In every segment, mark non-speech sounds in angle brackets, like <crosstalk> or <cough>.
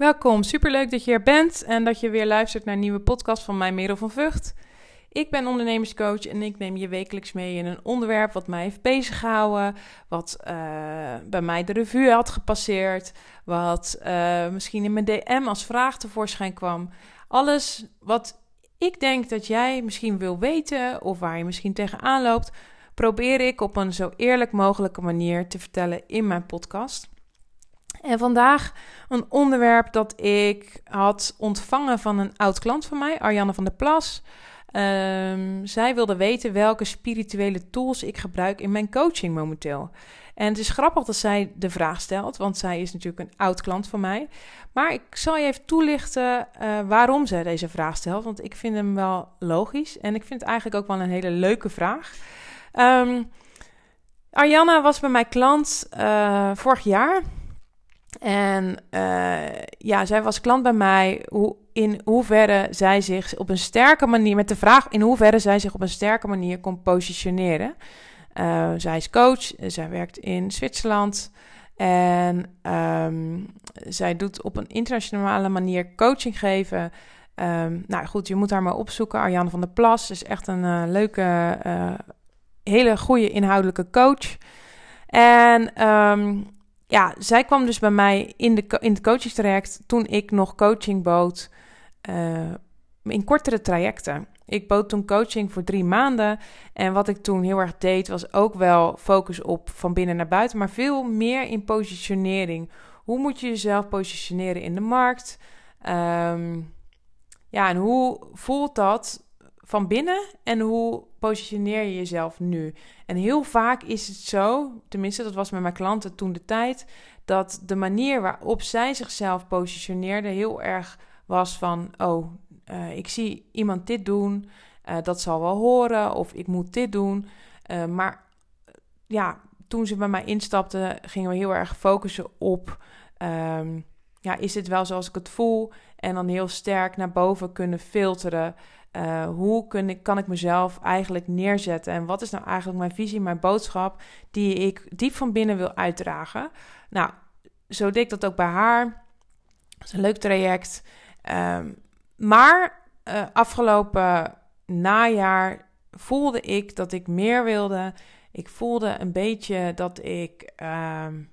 Welkom, superleuk dat je er bent en dat je weer luistert naar een nieuwe podcast van mij, Merel van Vught. Ik ben ondernemerscoach en ik neem je wekelijks mee in een onderwerp wat mij heeft bezighouden, wat uh, bij mij de revue had gepasseerd, wat uh, misschien in mijn DM als vraag tevoorschijn kwam. Alles wat ik denk dat jij misschien wil weten of waar je misschien tegenaan loopt, probeer ik op een zo eerlijk mogelijke manier te vertellen in mijn podcast. En vandaag een onderwerp dat ik had ontvangen van een oud klant van mij, Ariane van der Plas. Um, zij wilde weten welke spirituele tools ik gebruik in mijn coaching momenteel. En het is grappig dat zij de vraag stelt, want zij is natuurlijk een oud klant van mij. Maar ik zal je even toelichten uh, waarom zij deze vraag stelt, want ik vind hem wel logisch en ik vind het eigenlijk ook wel een hele leuke vraag. Um, Ariana was bij mij klant uh, vorig jaar. En uh, ja, zij was klant bij mij. Hoe, in hoeverre zij zich op een sterke manier, met de vraag in hoeverre zij zich op een sterke manier kon positioneren. Uh, zij is coach, zij werkt in Zwitserland. En um, zij doet op een internationale manier coaching geven. Um, nou goed, je moet haar maar opzoeken. Arjan van der Plas is echt een uh, leuke, hele goede inhoudelijke coach. En um, ja, zij kwam dus bij mij in, de, in het coachingstraject toen ik nog coaching bood uh, in kortere trajecten. Ik bood toen coaching voor drie maanden. En wat ik toen heel erg deed, was ook wel focus op van binnen naar buiten, maar veel meer in positionering. Hoe moet je jezelf positioneren in de markt? Um, ja, en hoe voelt dat van binnen en hoe positioneer je jezelf nu? En heel vaak is het zo, tenminste dat was met mijn klanten toen de tijd, dat de manier waarop zij zichzelf positioneerden heel erg was van, oh, uh, ik zie iemand dit doen, uh, dat zal wel horen, of ik moet dit doen. Uh, maar ja, toen ze bij mij instapten, gingen we heel erg focussen op, um, ja, is dit wel zoals ik het voel? En dan heel sterk naar boven kunnen filteren. Uh, hoe kun ik, kan ik mezelf eigenlijk neerzetten? En wat is nou eigenlijk mijn visie, mijn boodschap die ik diep van binnen wil uitdragen? Nou, zo deed dat ook bij haar. Dat is een leuk traject. Um, maar uh, afgelopen najaar voelde ik dat ik meer wilde. Ik voelde een beetje dat ik, um,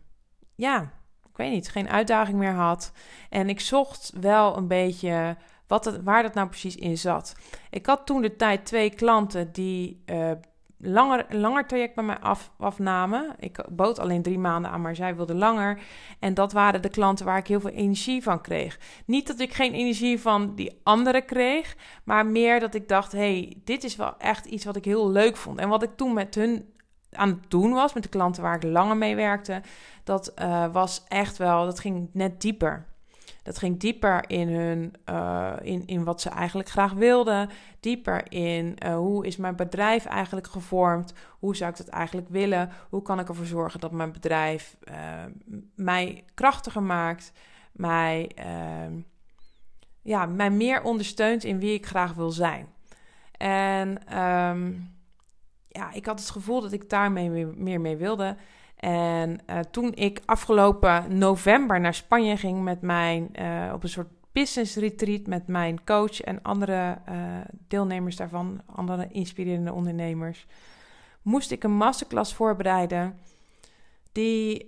ja, ik weet niet, geen uitdaging meer had. En ik zocht wel een beetje wat het, waar dat nou precies in zat. Ik had toen de tijd twee klanten die uh, langer, langer traject bij mij af, afnamen. Ik bood alleen drie maanden aan, maar zij wilde langer. En dat waren de klanten waar ik heel veel energie van kreeg. Niet dat ik geen energie van die anderen kreeg, maar meer dat ik dacht: hey, dit is wel echt iets wat ik heel leuk vond. En wat ik toen met hun aan het doen was, met de klanten waar ik langer mee werkte, dat uh, was echt wel, dat ging net dieper. Dat ging dieper in, hun, uh, in, in wat ze eigenlijk graag wilden. Dieper in uh, hoe is mijn bedrijf eigenlijk gevormd? Hoe zou ik dat eigenlijk willen? Hoe kan ik ervoor zorgen dat mijn bedrijf uh, mij krachtiger maakt? Mij, ehm, ja, mij meer ondersteunt in wie ik graag wil zijn. En um, ja, ik had het gevoel dat ik daarmee meer mee wilde. En uh, toen ik afgelopen november naar Spanje ging met mijn, uh, op een soort business retreat met mijn coach en andere uh, deelnemers daarvan, andere inspirerende ondernemers, moest ik een masterclass voorbereiden die,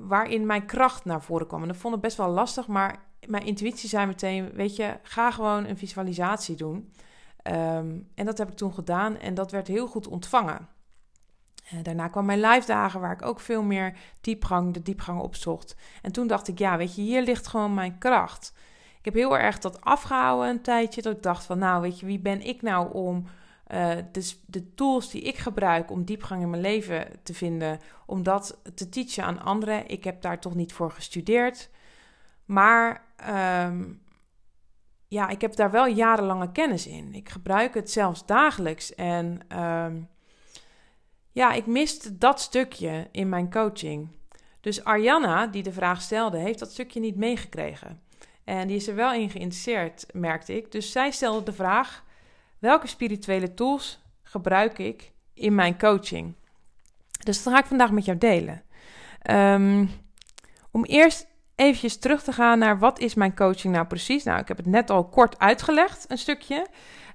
waarin mijn kracht naar voren kwam. En dat vond ik best wel lastig, maar mijn intuïtie zei meteen, weet je, ga gewoon een visualisatie doen. Um, en dat heb ik toen gedaan en dat werd heel goed ontvangen. Uh, daarna kwam mijn live dagen, waar ik ook veel meer diepgang, de diepgang opzocht. En toen dacht ik, ja, weet je, hier ligt gewoon mijn kracht. Ik heb heel erg dat afgehouden een tijdje, dat ik dacht van, nou, weet je, wie ben ik nou om uh, de, tools die ik gebruik om diepgang in mijn leven te vinden, om dat te teachen aan anderen. Ik heb daar toch niet voor gestudeerd. Maar um, ja, ik heb daar wel jarenlange kennis in. Ik gebruik het zelfs dagelijks. En um, ja, ik miste dat stukje in mijn coaching. Dus Ariana, die de vraag stelde, heeft dat stukje niet meegekregen. En die is er wel in geïnteresseerd, merkte ik. Dus zij stelde de vraag: welke spirituele tools gebruik ik in mijn coaching? Dus dat ga ik vandaag met jou delen. Um, om eerst eventjes terug te gaan naar wat is mijn coaching nou precies? Nou, ik heb het net al kort uitgelegd, een stukje.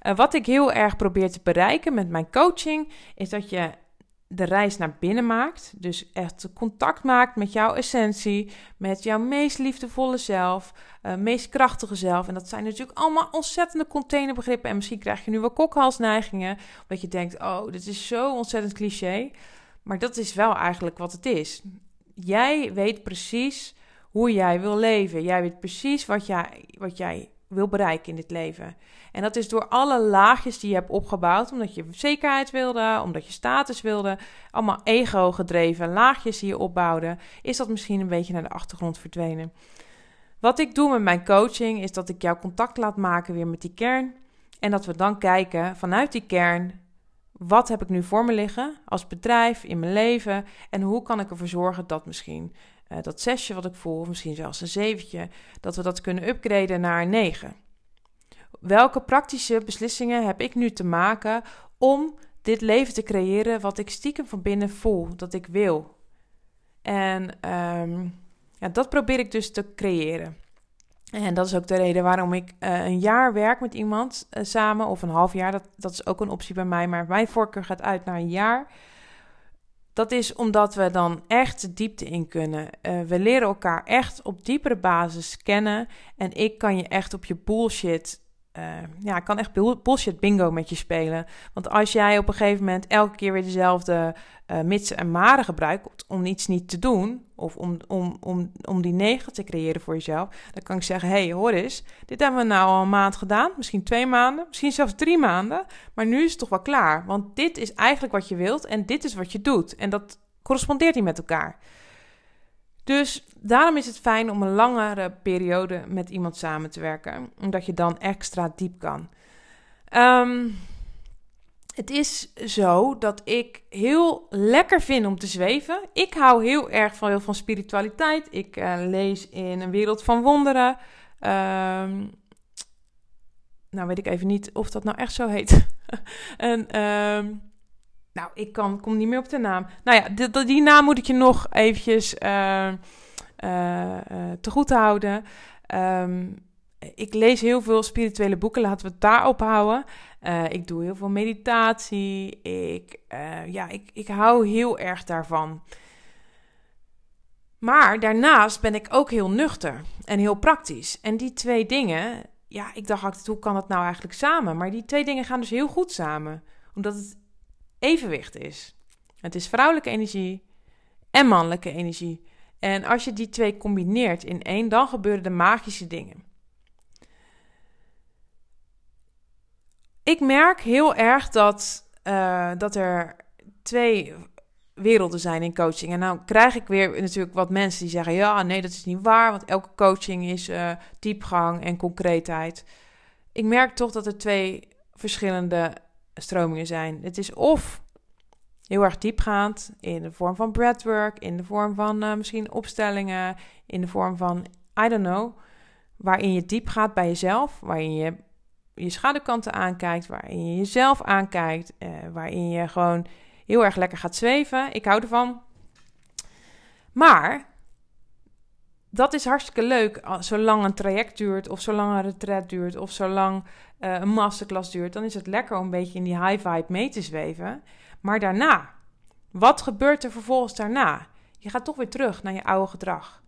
Uh, wat ik heel erg probeer te bereiken met mijn coaching, is dat je de reis naar binnen maakt. Dus echt contact maakt met jouw essentie, met jouw meest liefdevolle zelf, uh, meest krachtige zelf. En dat zijn natuurlijk allemaal ontzettende containerbegrippen. En misschien krijg je nu wel kokhalsneigingen, omdat je denkt, oh, dit is zo ontzettend cliché. Maar dat is wel eigenlijk wat het is. Jij weet precies hoe jij wil leven. Jij weet precies wat jij, wat jij wil bereiken in dit leven. En dat is door alle laagjes die je hebt opgebouwd, omdat je zekerheid wilde, omdat je status wilde, allemaal ego gedreven laagjes die je opbouwde, is dat misschien een beetje naar de achtergrond verdwenen. Wat ik doe met mijn coaching is dat ik jou contact laat maken weer met die kern en dat we dan kijken vanuit die kern wat heb ik nu voor me liggen als bedrijf in mijn leven en hoe kan ik ervoor zorgen dat misschien uh, dat zesje wat ik voel, of misschien zelfs een zeventje, dat we dat kunnen upgraden naar negen. Welke praktische beslissingen heb ik nu te maken om dit leven te creëren wat ik stiekem van binnen voel dat ik wil? En um, ja, dat probeer ik dus te creëren. En dat is ook de reden waarom ik uh, een jaar werk met iemand uh, samen, of een half jaar. Dat, dat is ook een optie bij mij, maar mijn voorkeur gaat uit naar een jaar. Dat is omdat we dan echt de diepte in kunnen. Uh, we leren elkaar echt op diepere basis kennen. En ik kan je echt op je bullshit uh, ja, ik kan echt bullshit bingo met je spelen. Want als jij op een gegeven moment elke keer weer dezelfde uh, en maren gebruikt om iets niet te doen, of om, om, om, om die negen te creëren voor jezelf, dan kan ik zeggen: hey, hoor eens, dit hebben we nou al een maand gedaan, misschien twee maanden, misschien zelfs drie maanden, maar nu is het toch wel klaar. Want dit is eigenlijk wat je wilt en dit is wat je doet. En dat correspondeert niet met elkaar. Dus daarom is het fijn om een langere periode met iemand samen te werken, omdat je dan extra diep kan. Ehm, het is zo dat ik heel lekker vind om te zweven. Ik hou heel erg van, heel van spiritualiteit. Ik uh, lees in een wereld van wonderen. Um, nou weet ik even niet of dat nou echt zo heet. <laughs> en um, nou, ik kan, kom niet meer op de naam. Nou ja, die, naam moet ik je nog eventjes uh, te goed houden. Um, ik lees heel veel spirituele boeken, laten we het daarop houden. Uh, ik doe heel veel meditatie. Ik, ja, ik, ik hou heel erg daarvan. Maar daarnaast ben ik ook heel nuchter en heel praktisch. En die twee dingen, ja, ik dacht hoe kan dat nou eigenlijk samen? Maar die twee dingen gaan dus heel goed samen. Omdat het evenwicht is. Het is vrouwelijke energie en mannelijke energie. En als je die twee combineert in één, dan gebeuren de magische dingen. Ik merk heel erg dat, uh, dat er twee werelden zijn in coaching. En nou krijg ik weer natuurlijk wat mensen die zeggen: ja, nee, dat is niet waar, want elke coaching is uh, diepgang en concreetheid. Ik merk toch dat er twee verschillende stromingen zijn. Het is of heel erg diepgaand in de vorm van breathwork, in de vorm van uh, misschien opstellingen, in de vorm van, I don't know, waarin je diep gaat bij jezelf, waarin je je schaduwkanten aankijkt, waarin je jezelf aankijkt, uh, waarin je gewoon heel erg lekker gaat zweven. Ik hou ervan. Maar dat is hartstikke leuk, zolang een traject duurt, of zolang een retret duurt, of zolang uh, een masterclass duurt. Dan is het lekker om een beetje in die high vibe mee te zweven. Maar daarna, wat gebeurt er vervolgens daarna? Je gaat toch weer terug naar je oude gedrag.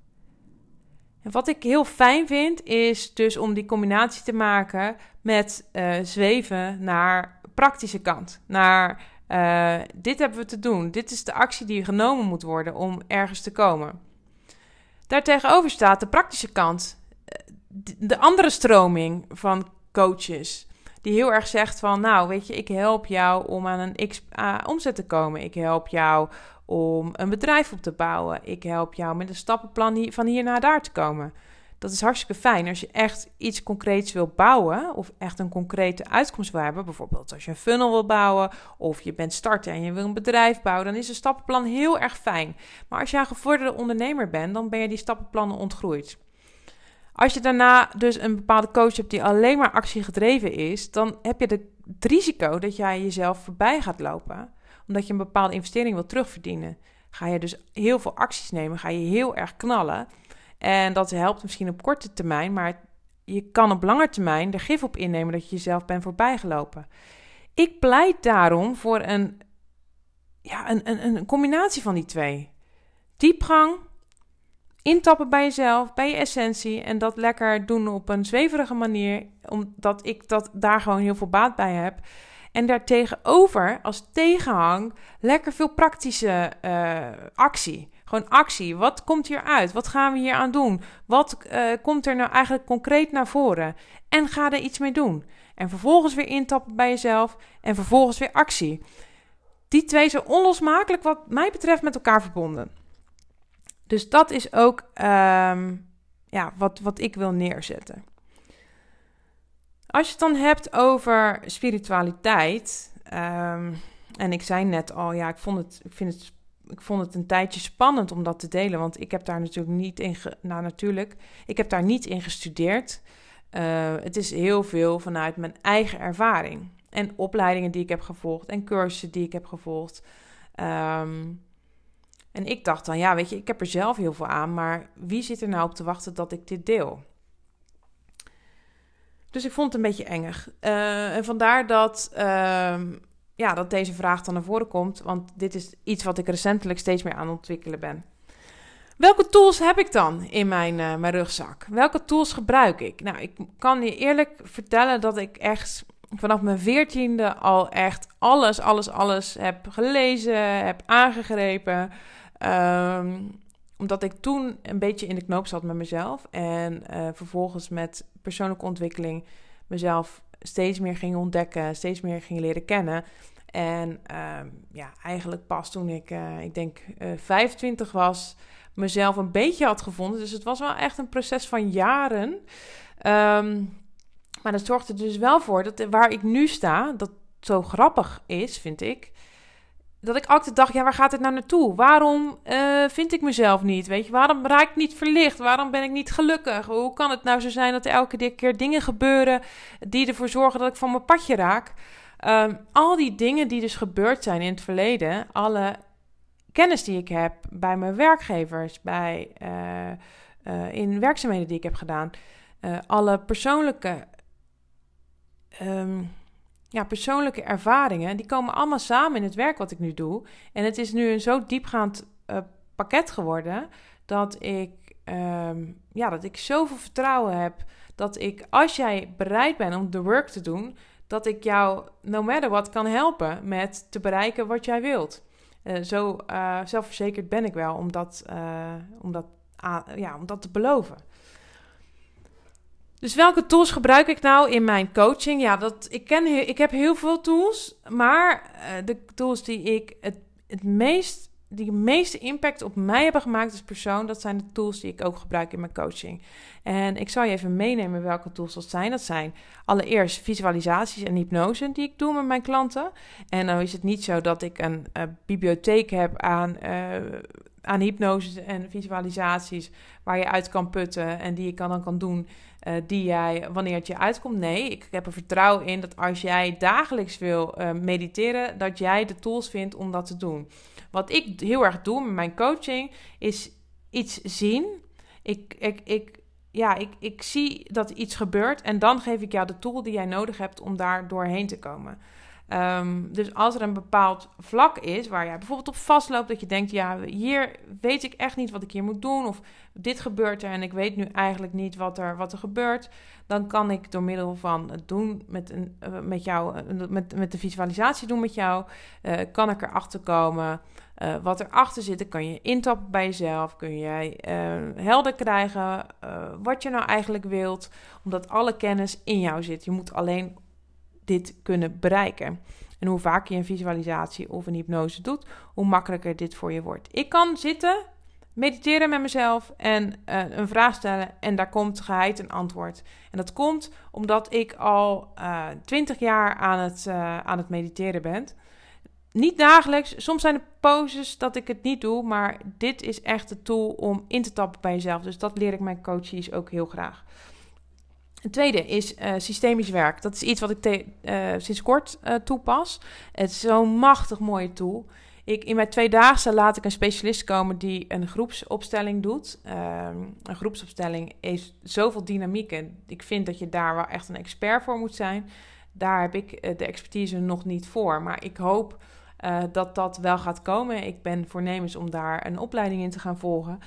En wat ik heel fijn vind, is dus om die combinatie te maken met uh, zweven naar praktische kant. Naar uh, dit hebben we te doen. Dit is de actie die genomen moet worden om ergens te komen. Daartegenover staat de praktische kant. De andere stroming van coaches. Die heel erg zegt van, nou weet je, ik help jou om aan een x omzet te komen. Ik help jou om een bedrijf op te bouwen. Ik help jou met een stappenplan van hier naar daar te komen. Dat is hartstikke fijn. Als je echt iets concreets wil bouwen of echt een concrete uitkomst wil hebben, bijvoorbeeld als je een funnel wil bouwen of je bent starter en je wil een bedrijf bouwen, dan is een stappenplan heel erg fijn. Maar als je een gevorderde ondernemer bent, dan ben je die stappenplannen ontgroeid. Als je daarna dus een bepaalde coach hebt die alleen maar actiegedreven is, dan heb je het risico dat jij jezelf voorbij gaat lopen, omdat je een bepaalde investering wil terugverdienen. Ga je dus heel veel acties nemen, ga je heel erg knallen. En dat helpt misschien op korte termijn, maar je kan op lange termijn er gif op innemen dat je jezelf bent voorbijgelopen. Ik pleit daarom voor een, ja, een, een, een combinatie van die twee. Diepgang, intappen bij jezelf, bij je essentie en dat lekker doen op een zweverige manier, omdat ik dat daar gewoon heel veel baat bij heb. En daartegenover, als tegenhang, lekker veel praktische uh, actie. Gewoon actie. Wat komt hier uit? Wat gaan we hier aan doen? Wat uh, komt er nou eigenlijk concreet naar voren? En ga er iets mee doen. En vervolgens weer intappen bij jezelf. En vervolgens weer actie. Die twee zijn onlosmakelijk, wat mij betreft, met elkaar verbonden. Dus dat is ook um, ja, wat, wat ik wil neerzetten. Als je het dan hebt over spiritualiteit. Um, en ik zei net al, ja, ik vond het, ik vind het ik vond het een tijdje spannend om dat te delen. Want ik heb daar natuurlijk niet in. Ge, nou, natuurlijk. Ik heb daar niet in gestudeerd. Uh, het is heel veel vanuit mijn eigen ervaring. En opleidingen die ik heb gevolgd. En cursussen die ik heb gevolgd. Um, en ik dacht dan, ja, weet je, ik heb er zelf heel veel aan. Maar wie zit er nou op te wachten dat ik dit deel? Dus ik vond het een beetje engig. Uh, en vandaar dat. Uh, ja, dat deze vraag dan naar voren komt. Want dit is iets wat ik recentelijk steeds meer aan het ontwikkelen ben. Welke tools heb ik dan in mijn, uh, mijn rugzak? Welke tools gebruik ik? Nou, ik kan je eerlijk vertellen dat ik echt vanaf mijn veertiende al echt alles, alles, alles heb gelezen, heb aangegrepen. Um, omdat ik toen een beetje in de knoop zat met mezelf. En uh, vervolgens met persoonlijke ontwikkeling mezelf steeds meer ging ontdekken, steeds meer ging leren kennen. En uh, ja, eigenlijk pas toen ik, uh, ik denk, uh, eh, 25 was, mezelf een beetje had gevonden. Dus het was wel echt een proces van jaren. Um, maar dat zorgde er dus wel voor dat waar ik nu sta, dat zo grappig is, vind ik. Dat ik altijd dacht, ja, waar gaat het nou naartoe? Waarom uh, vind ik mezelf niet? Weet je, waarom raak ik niet verlicht? Waarom ben ik niet gelukkig? Hoe kan het nou zo zijn dat er elke keer dingen gebeuren die ervoor zorgen dat ik van mijn padje raak? Um, al die dingen die dus gebeurd zijn in het verleden, alle kennis die ik heb bij mijn werkgevers, bij, uh, uh, in werkzaamheden die ik heb gedaan, alle persoonlijke, um, ja, persoonlijke ervaringen, die komen allemaal samen in het werk wat ik nu doe. En het is nu een zo diepgaand pakket geworden dat ik, um, ja, dat ik zoveel vertrouwen heb dat ik, als jij bereid bent om de work te doen, dat ik jou, no matter what, kan helpen met te bereiken wat jij wilt. Uh, zo uh, zelfverzekerd ben ik wel om dat, om, dat, ja, om dat te beloven. Dus welke tools gebruik ik nou in mijn coaching? Ja, dat, ik, ken, ik heb heel veel tools, maar de tools die ik het, het meest die meeste impact op mij hebben gemaakt als persoon, dat zijn de tools die ik ook gebruik in mijn coaching. En ik zal je even meenemen welke tools dat zijn. Dat zijn allereerst visualisaties en hypnose die ik doe met mijn klanten. En dan is het niet zo dat ik een uh, bibliotheek heb aan, uh, aan hypnose en visualisaties waar je uit kan putten en die je kan, dan kan doen. Uh, die jij wanneer het je uitkomt. Nee, ik heb er vertrouwen in dat als jij dagelijks wil mediteren, dat jij de tools vindt om dat te doen. Wat ik heel erg doe met mijn coaching is iets zien. Ik, ik, ik, ja, ik, ik zie dat iets gebeurt en dan geef ik jou de tool die jij nodig hebt om daar doorheen te komen. Um, dus als er een bepaald vlak is waar jij bijvoorbeeld op vastloopt, dat je denkt, ja, hier weet ik echt niet wat ik hier moet doen, of dit gebeurt er en ik weet nu eigenlijk niet wat er, wat er gebeurt, dan kan ik door middel van het doen met, een, uh, met jou, uh, met, met de visualisatie doen met jou, uh, kan ik erachter komen uh, wat erachter zit. Dan kan je intappen bij jezelf, kun jij helder krijgen wat je nou eigenlijk wilt, omdat alle kennis in jou zit. Je moet alleen dit kunnen bereiken. En hoe vaker je een visualisatie of een hypnose doet, hoe makkelijker dit voor je wordt. Ik kan zitten, mediteren met mezelf en uh, een vraag stellen en daar komt geheid een antwoord. En dat komt omdat ik al twintig uh, jaar aan het, uh, aan het mediteren ben. Niet dagelijks, soms zijn er poses dat ik het niet doe, maar dit is echt de tool om in te tappen bij jezelf. Dus dat leer ik mijn coaches ook heel graag. Het tweede is uh, systemisch werk. Dat is iets wat ik uh, sinds kort uh, toepas. Het is zo'n machtig mooie tool. ik, in mijn tweedaagse laat ik een specialist komen die een groepsopstelling doet. Ehm, een groepsopstelling heeft zoveel dynamiek en ik vind dat je daar wel echt een expert voor moet zijn. Daar heb ik eh, de expertise nog niet voor, maar ik hoop dat dat wel gaat komen. Ik ben voornemens om daar een opleiding in te gaan volgen.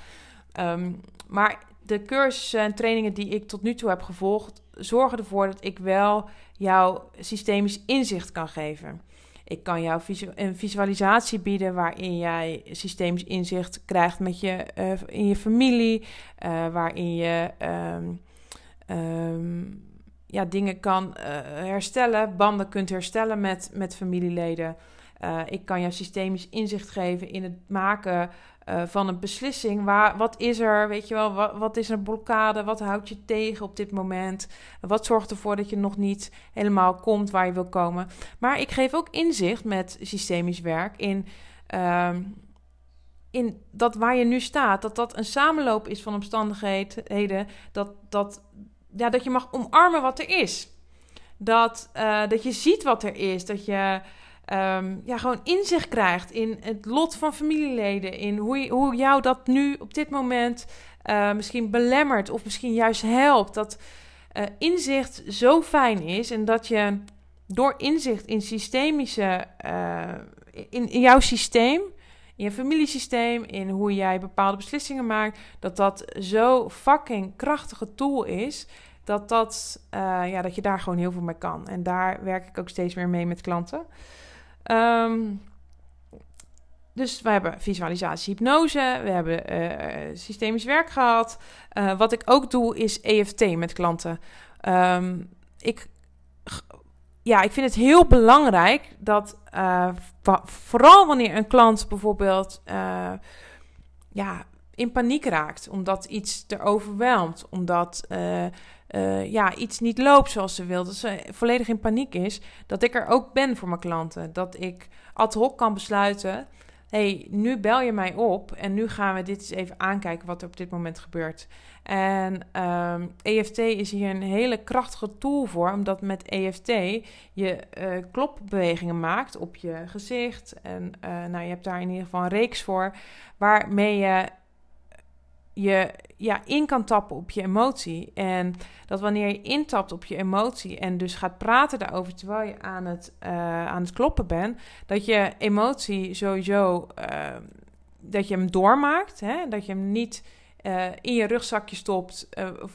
Ehm, maar de cursussen en trainingen die ik tot nu toe heb gevolgd, zorgen ervoor dat ik wel jou systemisch inzicht kan geven. Ik kan jou een visualisatie bieden waarin jij systemisch inzicht krijgt met je, uh, in je familie, uh, waarin je um, um, ja, dingen kan uh, herstellen, banden kunt herstellen met, met familieleden. ik kan jou systemisch inzicht geven in het maken uh, van een beslissing. Waar, wat is er, weet je wel, wat, is er blokkade? Wat houdt je tegen op dit moment? Wat zorgt ervoor dat je nog niet helemaal komt waar je wil komen? Maar ik geef ook inzicht met systemisch werk in, uh, in dat waar je nu staat. Dat dat een samenloop is van omstandigheden. Dat, dat, ja, dat je mag omarmen wat er is. Dat, uh, dat je ziet wat er is. Dat je um, ja, gewoon inzicht krijgt in het lot van familieleden. In hoe, hoe jou dat nu op dit moment uh, misschien belemmert of misschien juist helpt. Dat uh, inzicht zo fijn is en dat je door inzicht in systemische, in, in jouw systeem, in je familiesysteem, in hoe jij bepaalde beslissingen maakt, dat dat zo fucking krachtige tool is. Dat, dat, ja, dat je daar gewoon heel veel mee kan. En daar werk ik ook steeds meer mee met klanten. Um, dus we hebben visualisatie, hypnose, we hebben uh, systemisch werk gehad. Uh, wat ik ook doe is EFT met klanten. Um, ik, ja, ik vind het heel belangrijk dat uh, vooral wanneer een klant bijvoorbeeld ja, in paniek raakt, omdat iets er overweldt, omdat uh, ja, iets niet loopt zoals ze wil, dat ze volledig in paniek is, dat ik er ook ben voor mijn klanten. Dat ik ad hoc kan besluiten, hey, nu bel je mij op en nu gaan we dit eens even aankijken wat er op dit moment gebeurt. En um, ehm, EFT is hier een hele krachtige tool voor, omdat met EFT je uh, klopbewegingen maakt op je gezicht. En uh, nou, je hebt daar in ieder geval een reeks voor, waarmee je je ja, in kan tappen op je emotie. En dat wanneer je intapt op je emotie en dus gaat praten daarover terwijl je aan het, uh, aan het kloppen bent, dat je emotie sowieso uh, dat je hem doormaakt. Hè? Dat je hem niet uh, in je rugzakje stopt.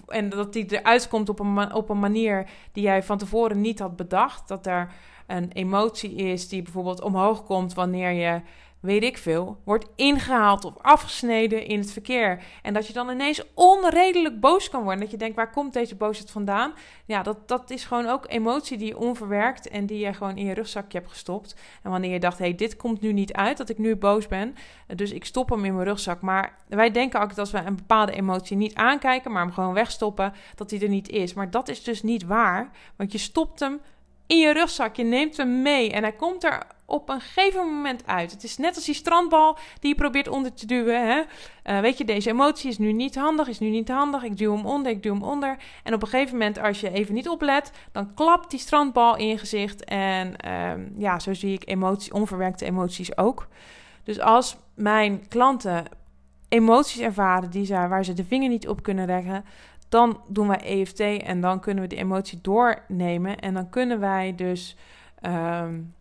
en dat die eruit komt op een, op een manier die jij van tevoren niet had bedacht. Dat er een emotie is die bijvoorbeeld omhoog komt wanneer je weet ik veel, wordt ingehaald of afgesneden in het verkeer. En dat je dan ineens onredelijk boos kan worden. Dat je denkt, waar komt deze boosheid vandaan? Ja, dat, dat is gewoon ook emotie die je onverwerkt en die je gewoon in je rugzakje hebt gestopt. En wanneer je dacht, hé, hey, dit komt nu niet uit, dat ik nu boos ben, dus ik stop hem in mijn rugzak. Maar wij denken ook dat als we een bepaalde emotie niet aankijken, maar hem gewoon wegstoppen, dat die er niet is. Maar dat is dus niet waar, want je stopt hem in je rugzak. Je neemt hem mee en hij komt er op een gegeven moment uit. Het is net als die strandbal die je probeert onder te duwen. Hè? Uh, weet je, deze emotie is nu niet handig, is nu niet handig. Ik duw hem onder, ik duw hem onder. En op een gegeven moment, als je even niet oplet, dan klapt die strandbal in je gezicht. En uh, ja, zo zie ik emoties, onverwerkte emoties ook. Dus als mijn klanten emoties ervaren die ze, waar ze de vinger niet op kunnen leggen, dan doen wij EFT en dan kunnen we de emotie doornemen. En dan kunnen wij dus um,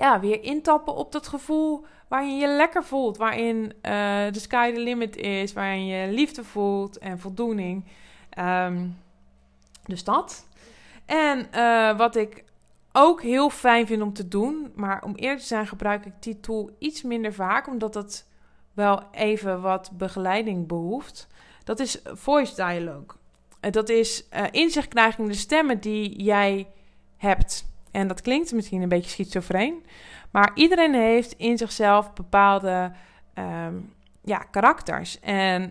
ja, weer intappen op dat gevoel waarin je lekker voelt. Waarin uh, de sky the limit is. Waarin je liefde voelt en voldoening. Um, dus dat. En uh, wat ik ook heel fijn vind om te doen. Maar om eerlijk te zijn gebruik ik die tool iets minder vaak. Omdat dat wel even wat begeleiding behoeft. Dat is voice dialogue. Dat is uh, inzicht krijgen in de stemmen die jij hebt. En dat klinkt misschien een beetje schizofreen. Maar iedereen heeft in zichzelf bepaalde um, ja, karakters. En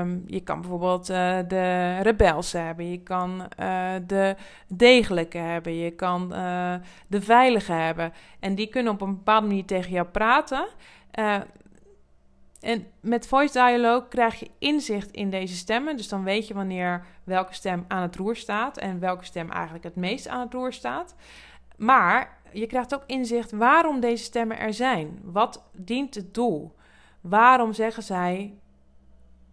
um, je kan bijvoorbeeld uh, de rebelse hebben. Je kan uh, de degelijke hebben. Je kan uh, de veilige hebben. En die kunnen op een bepaalde manier tegen jou praten. En met voice dialogue krijg je inzicht in deze stemmen. Dus dan weet je wanneer welke stem aan het roer staat en welke stem eigenlijk het meest aan het roer staat. Maar je krijgt ook inzicht waarom deze stemmen er zijn. Wat dient het doel? Waarom zeggen zij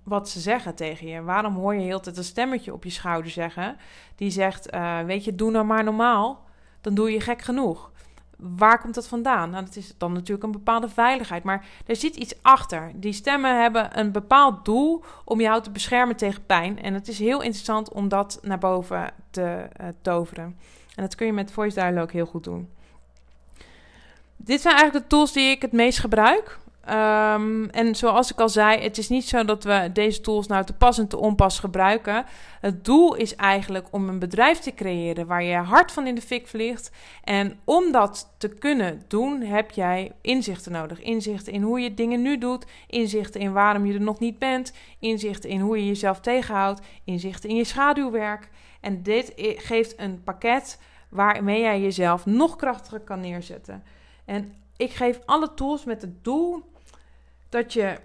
wat ze zeggen tegen je? Waarom hoor je heel tijd een stemmetje op je schouder zeggen die zegt: uh, Weet je, doe nou maar normaal, dan doe je gek genoeg. Waar komt dat vandaan? Nou, dat is dan natuurlijk een bepaalde veiligheid. Maar er zit iets achter. Die stemmen hebben een bepaald doel om jou te beschermen tegen pijn. En het is heel interessant om dat naar boven te uh, toveren. En dat kun je met Voice Dialogue heel goed doen. Dit zijn eigenlijk de tools die ik het meest gebruik. Um, en zoals ik al zei, het is niet zo dat we deze tools nou te pas en te onpas gebruiken. Het doel is eigenlijk om een bedrijf te creëren waar je hart van in de fik vliegt. En om dat te kunnen doen, heb jij inzichten nodig. Inzichten in hoe je dingen nu doet, inzichten in waarom je er nog niet bent, inzichten in hoe je jezelf tegenhoudt, inzichten in je schaduwwerk. En dit geeft een pakket waarmee jij jezelf nog krachtiger kan neerzetten. En ik geef alle tools met het doel dat je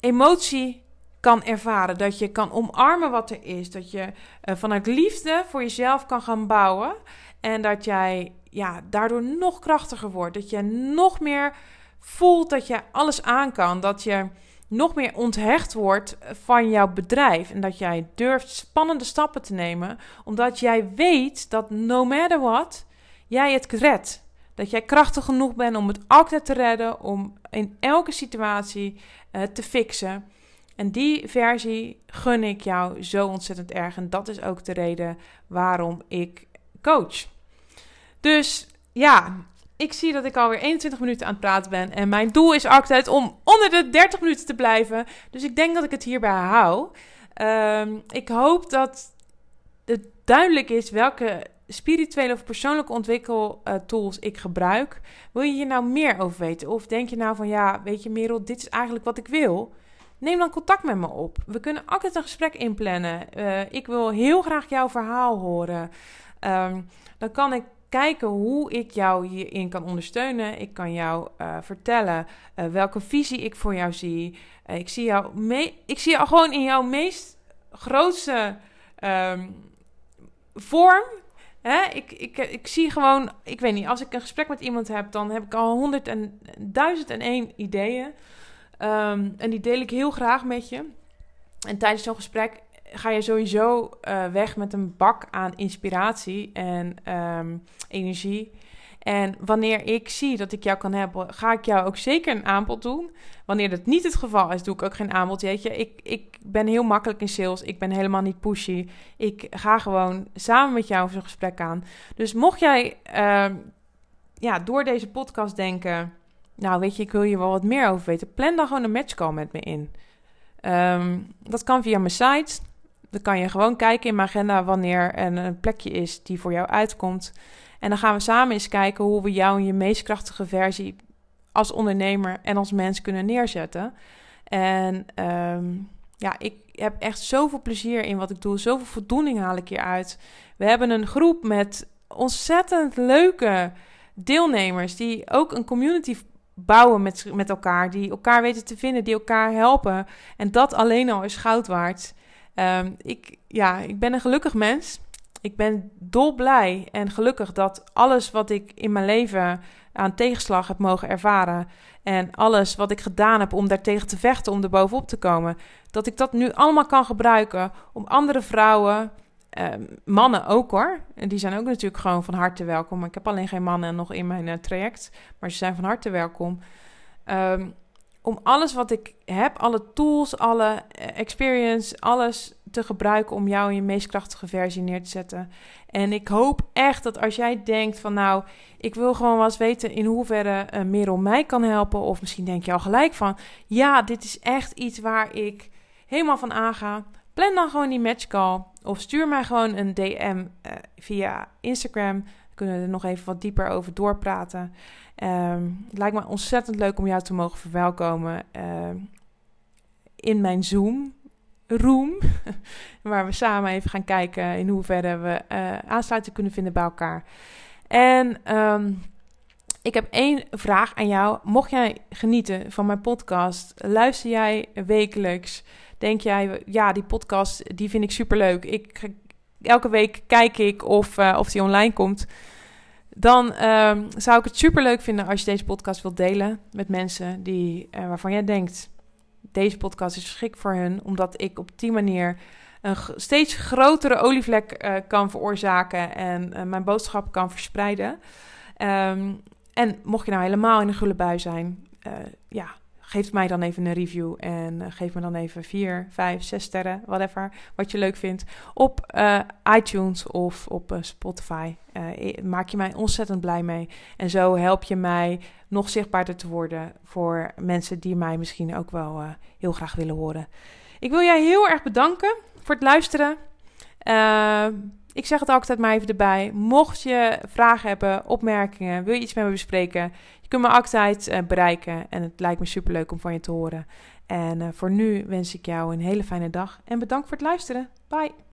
emotie kan ervaren. Dat je kan omarmen wat er is. Dat je uh, vanuit liefde voor jezelf kan gaan bouwen. En dat jij ja, daardoor nog krachtiger wordt. Dat je nog meer voelt dat je alles aan kan. Dat je nog meer onthecht wordt van jouw bedrijf. En dat jij durft spannende stappen te nemen. Omdat jij weet dat no matter what, jij het redt. Dat jij krachtig genoeg bent om het altijd te redden, om in elke situatie uh, te fixen. En die versie gun ik jou zo ontzettend erg. En dat is ook de reden waarom ik coach. Dus ja, ik zie dat ik alweer 21 minuten aan het praten ben. En mijn doel is altijd om onder de 30 minuten te blijven. Dus ik denk dat ik het hierbij hou. Um, ik hoop dat het duidelijk is welke spirituele of persoonlijke ontwikkeltools ik gebruik. Wil je hier nou meer over weten? Of denk je nou van ja, weet je Merel, dit is eigenlijk wat ik wil? Neem dan contact met me op. We kunnen altijd een gesprek inplannen. Uh, ik wil heel graag jouw verhaal horen. Um, dan kan ik kijken hoe ik jou hierin kan ondersteunen. Ik kan jou uh, vertellen uh, welke visie ik voor jou zie. ik, zie jou me ik zie jou gewoon in jouw meest grootste um, vorm Hè, ik, ik, ik zie gewoon, ik weet niet, als ik een gesprek met iemand heb, dan heb ik al honderd en duizend en één ideeën. Um, en die deel ik heel graag met je. En tijdens zo'n gesprek ga je sowieso uh, weg met een bak aan inspiratie en um, energie. En wanneer ik zie dat ik jou kan helpen, ga ik jou ook zeker een aanbod doen. Wanneer dat niet het geval is, doe ik ook geen aanbod. Weet je, ik, ik ben heel makkelijk in sales. Ik ben helemaal niet pushy. Ik ga gewoon samen met jou zo'n gesprek aan. Dus mocht jij uh, ja, door deze podcast denken... Nou, weet je, ik wil hier wel wat meer over weten. Plan dan gewoon een matchcall met me in. Um, dat kan via mijn site. Dan kan je gewoon kijken in mijn agenda wanneer er een plekje is die voor jou uitkomt. En dan gaan we samen eens kijken hoe we jou in je meest krachtige versie als ondernemer en als mens kunnen neerzetten. En um, ja, ik heb echt zoveel plezier in wat ik doe. Zoveel voldoening haal ik hier uit. We hebben een groep met ontzettend leuke deelnemers die ook een community bouwen met, met elkaar. Die elkaar weten te vinden, die elkaar helpen. En dat alleen al is goud waard. Um, ik, ja, ik ben een gelukkig mens. Ik ben dolblij en gelukkig dat alles wat ik in mijn leven aan tegenslag heb mogen ervaren. En alles wat ik gedaan heb om daartegen te vechten, om er bovenop te komen. Dat ik dat nu allemaal kan gebruiken om andere vrouwen, eh, mannen ook hoor. En die zijn ook natuurlijk gewoon van harte welkom. Ik heb alleen geen mannen nog in mijn uh, traject. Maar ze zijn van harte welkom. Um, om alles wat ik heb, alle tools, alle eh, experience, alles te gebruiken om jou in je meest krachtige versie neer te zetten. En ik hoop echt dat als jij denkt van nou, ik wil gewoon wel eens weten in hoeverre uh, Merel mij kan helpen. Of misschien denk je al gelijk van ja, dit is echt iets waar ik helemaal van aanga. Plan dan gewoon die matchcall of stuur mij gewoon een DM eh, via Instagram. Dan kunnen we er nog even wat dieper over doorpraten. Um, het lijkt me ontzettend leuk om jou te mogen verwelkomen uh, in mijn Zoom room. <laughs> waar we samen even gaan kijken in hoeverre we uh, aansluiting kunnen vinden bij elkaar. En um, ik heb één vraag aan jou. Mocht jij genieten van mijn podcast, luister jij wekelijks? Denk jij, ja, die podcast die vind ik superleuk. Ik, elke week kijk ik of, uh, of die online komt Dan ehm, zou ik het super leuk vinden als je deze podcast wilt delen met mensen die, uh, waarvan jij denkt: deze podcast is geschikt voor hun, omdat ik op die manier een steeds grotere olievlek uh, kan veroorzaken en uh, mijn boodschap kan verspreiden. Um, en mocht je nou helemaal in een gulle bui zijn, ja, geef mij dan even een review en uh, geef me dan even 4, 5, 6 sterren, whatever, wat je leuk vindt, op uh, iTunes of op uh, Spotify. maak je mij ontzettend blij mee. En zo help je mij nog zichtbaarder te worden voor mensen die mij misschien ook wel heel graag willen horen. Ik wil jij heel erg bedanken voor het luisteren. Ik zeg het altijd maar even erbij. Mocht je vragen hebben, opmerkingen, wil je iets met me bespreken, je kunt me altijd uh, bereiken en het lijkt me superleuk om van je te horen. En uh, voor nu wens ik jou een hele fijne dag en bedankt voor het luisteren. Bye!